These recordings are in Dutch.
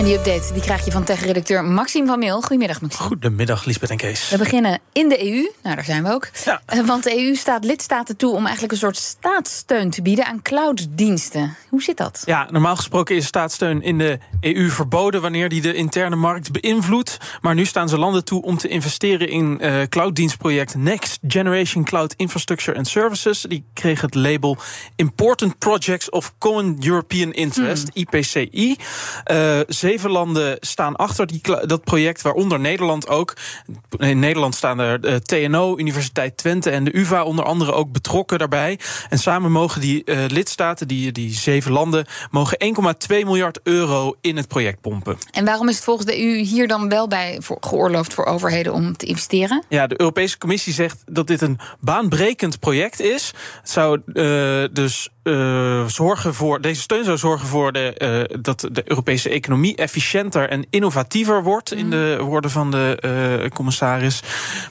En die update die krijg je van tech-redacteur Maxime van Meel. Goedemiddag, Maxime. Goedemiddag, Lisbeth en Kees. We beginnen in de EU. Nou, daar zijn we ook. Ja. Eh, Want de EU staat lidstaten toe om eigenlijk een soort staatssteun te bieden aan clouddiensten. Hoe zit dat? Ja, normaal gesproken is staatssteun in de EU verboden wanneer die de interne markt beïnvloedt. Maar nu staan ze landen toe om te investeren in eh clouddienstproject Next Generation Cloud Infrastructure and Services. Die kreeg het label Important Projects of Common European Interest, IPCI. Eh, zeven landen staan achter die, dat project, waaronder Nederland ook. In Nederland staan er eh, TNO, Universiteit Twente en de UvA onder andere ook betrokken daarbij. En samen mogen die eh, lidstaten, die, die zeven landen, mogen 1,2 miljard euro in het project pompen. En waarom is het volgens de EU hier dan wel bij voor, geoorloofd voor overheden om te investeren? Ja, de Europese Commissie zegt dat dit een baanbrekend project is. Het zou eh, dus zorgen voor. Deze steun zou zorgen voor de, dat de Europese economie efficiënter en innovatiever wordt. In de woorden van de eh, commissaris.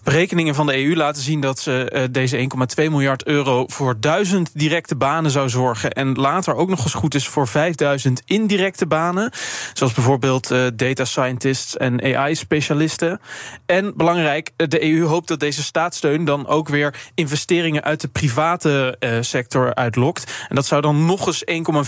Berekeningen van de EU laten zien dat ze eh, deze 1,2 miljard euro voor duizend directe banen zou zorgen. En later ook nog eens goed is voor 5000 indirecte banen. Zoals bijvoorbeeld eh, data scientists en AI-specialisten. En belangrijk, de EU hoopt dat deze staatssteun dan ook weer investeringen uit de private sector uitlokt. En dat zou dan nog eens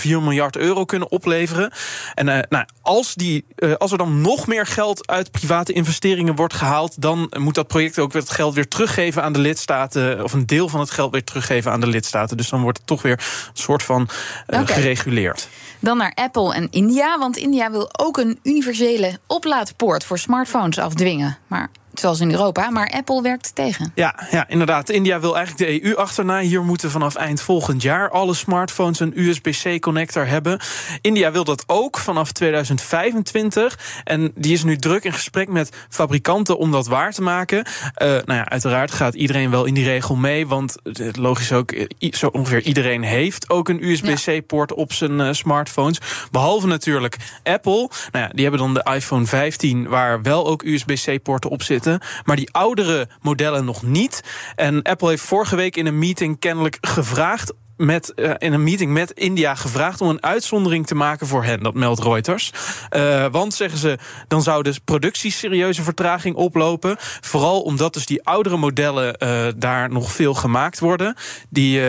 1,4 miljard euro kunnen opleveren. En nou, als, die, eh, als er dan nog meer geld uit private investeringen wordt gehaald, dan moet dat project ook weer het geld weer teruggeven aan de lidstaten. Of een deel van het geld weer teruggeven aan de lidstaten. Dus dan wordt het toch weer een soort van eh, gereguleerd. Dan naar Apple en India. Want India wil ook een universele oplaadpoort voor smartphones afdwingen. Maar zoals in Europa. Maar Apple werkt tegen. Ja, ja, inderdaad. India wil eigenlijk de EU achterna. Hier moeten vanaf eind volgend jaar alle smartphones een USB-C-connector hebben. India wil dat ook vanaf 2025. En die is nu druk in gesprek met fabrikanten om dat waar te maken. Eh, nou ja, uiteraard gaat iedereen wel in die regel mee. Want logisch ook, eh, zo ongeveer iedereen heeft ook een USB-C-poort op zijn eh, smartphones. Behalve natuurlijk Apple. Nou ja, die hebben dan de iPhone 15, waar wel ook USB-C-poorten op zitten. Maar die oudere modellen nog niet. En Apple heeft vorige week in een meeting kennelijk gevraagd. Met, eh, in een meeting met India gevraagd om een uitzondering te maken voor hen. Dat meldt Reuters. Eh, want, zeggen ze, dan zou de productie serieuze vertraging oplopen. Vooral omdat dus die oudere modellen eh, daar nog veel gemaakt worden. Die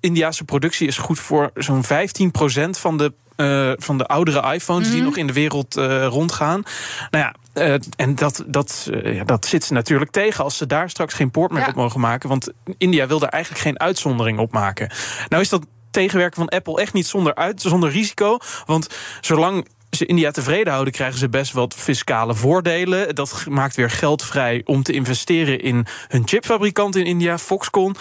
Indiase productie is goed voor zo'n 15% van de eh, van de oudere iPhones die nog in de wereld eh, rondgaan. Nou ja, eh, en dat, dat, ja, dat zit ze natuurlijk tegen als ze daar straks geen poort meer Ja. op mogen maken. Want India wil daar eigenlijk geen uitzondering op maken. Nou is dat tegenwerken van Apple echt niet zonder, uit, zonder risico. Want zolang ze India tevreden houden, krijgen ze best wat fiscale voordelen. Dat maakt weer geld vrij om te investeren in hun chipfabrikant in India, Foxconn.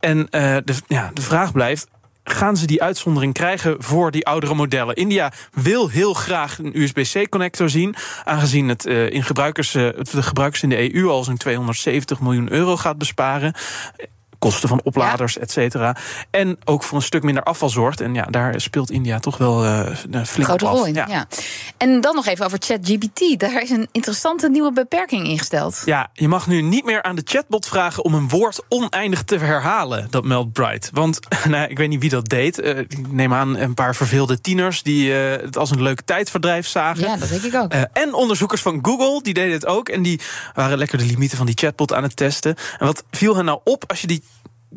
En de, ja, de vraag blijft. Gaan ze die uitzondering krijgen voor die oudere modellen? India wil heel graag een USB-C-connector zien. Aangezien het eh, in gebruikers, eh, de gebruikers in de EU al zo'n 270 miljoen euro gaat besparen. Kosten van opladers, et cetera. En ook voor een stuk minder afval zorgt. En ja, daar speelt India toch wel eh een flinke Grote op af. rol in. Ja. En dan nog even over ChatGPT. Daar is een interessante nieuwe beperking ingesteld. Ja, je mag nu niet meer aan de chatbot vragen om een woord oneindig te herhalen. Dat meldt Bright. Want nou, ik weet niet wie dat deed. Eh, ik neem aan een paar verveelde tieners die eh, het als een leuk tijdverdrijf zagen. Ja, dat denk ik ook. Eh, en onderzoekers van Google, die deden het ook. En die waren lekker de limieten van die chatbot aan het testen. En wat viel hen nou op als je die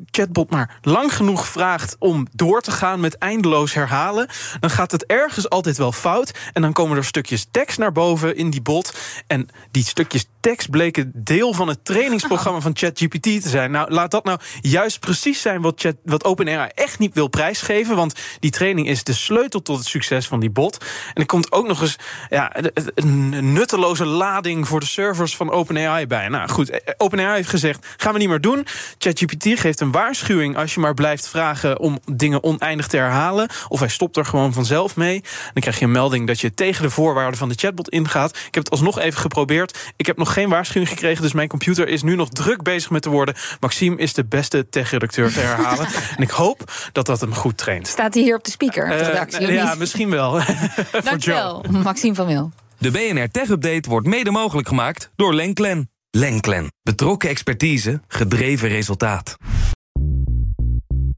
chatbot maar lang genoeg vraagt om door te gaan met eindeloos herhalen, dan gaat het ergens altijd wel fout. En dan komen er stukjes tekst naar boven in die bot. En die stukjes tekst bleken deel van het trainingsprogramma van ChatGPT te zijn. Nou, laat dat nou juist precies zijn wat, Chat, wat OpenAI echt niet wil prijsgeven. Want die training is de sleutel tot het succes van die bot. En er komt ook nog eens ja, een nutteloze lading voor de servers van OpenAI bij. Nou goed, eh, OpenAI heeft gezegd: gaan we niet meer doen. ChatGPT geeft een waarschuwing als je maar blijft vragen om dingen oneindig te herhalen. Of hij stopt er gewoon vanzelf mee. Dan krijg je een melding dat je tegen de voorwaarden van de chatbot ingaat. Ik heb het alsnog even geprobeerd. Ik heb nog geen waarschuwing gekregen, dus mijn computer is nu nog druk bezig met te worden. Maxime is de beste tech-redacteur te herhalen. en ik hoop dat dat hem goed traint. Staat hij hier op de speaker? Op de Uh, redactie, of ja, niet? misschien wel. Dankjewel. Maxime van Wil. De BNR Tech Update wordt mede mogelijk gemaakt door Lenklen. Lenklen. Betrokken expertise, gedreven resultaat.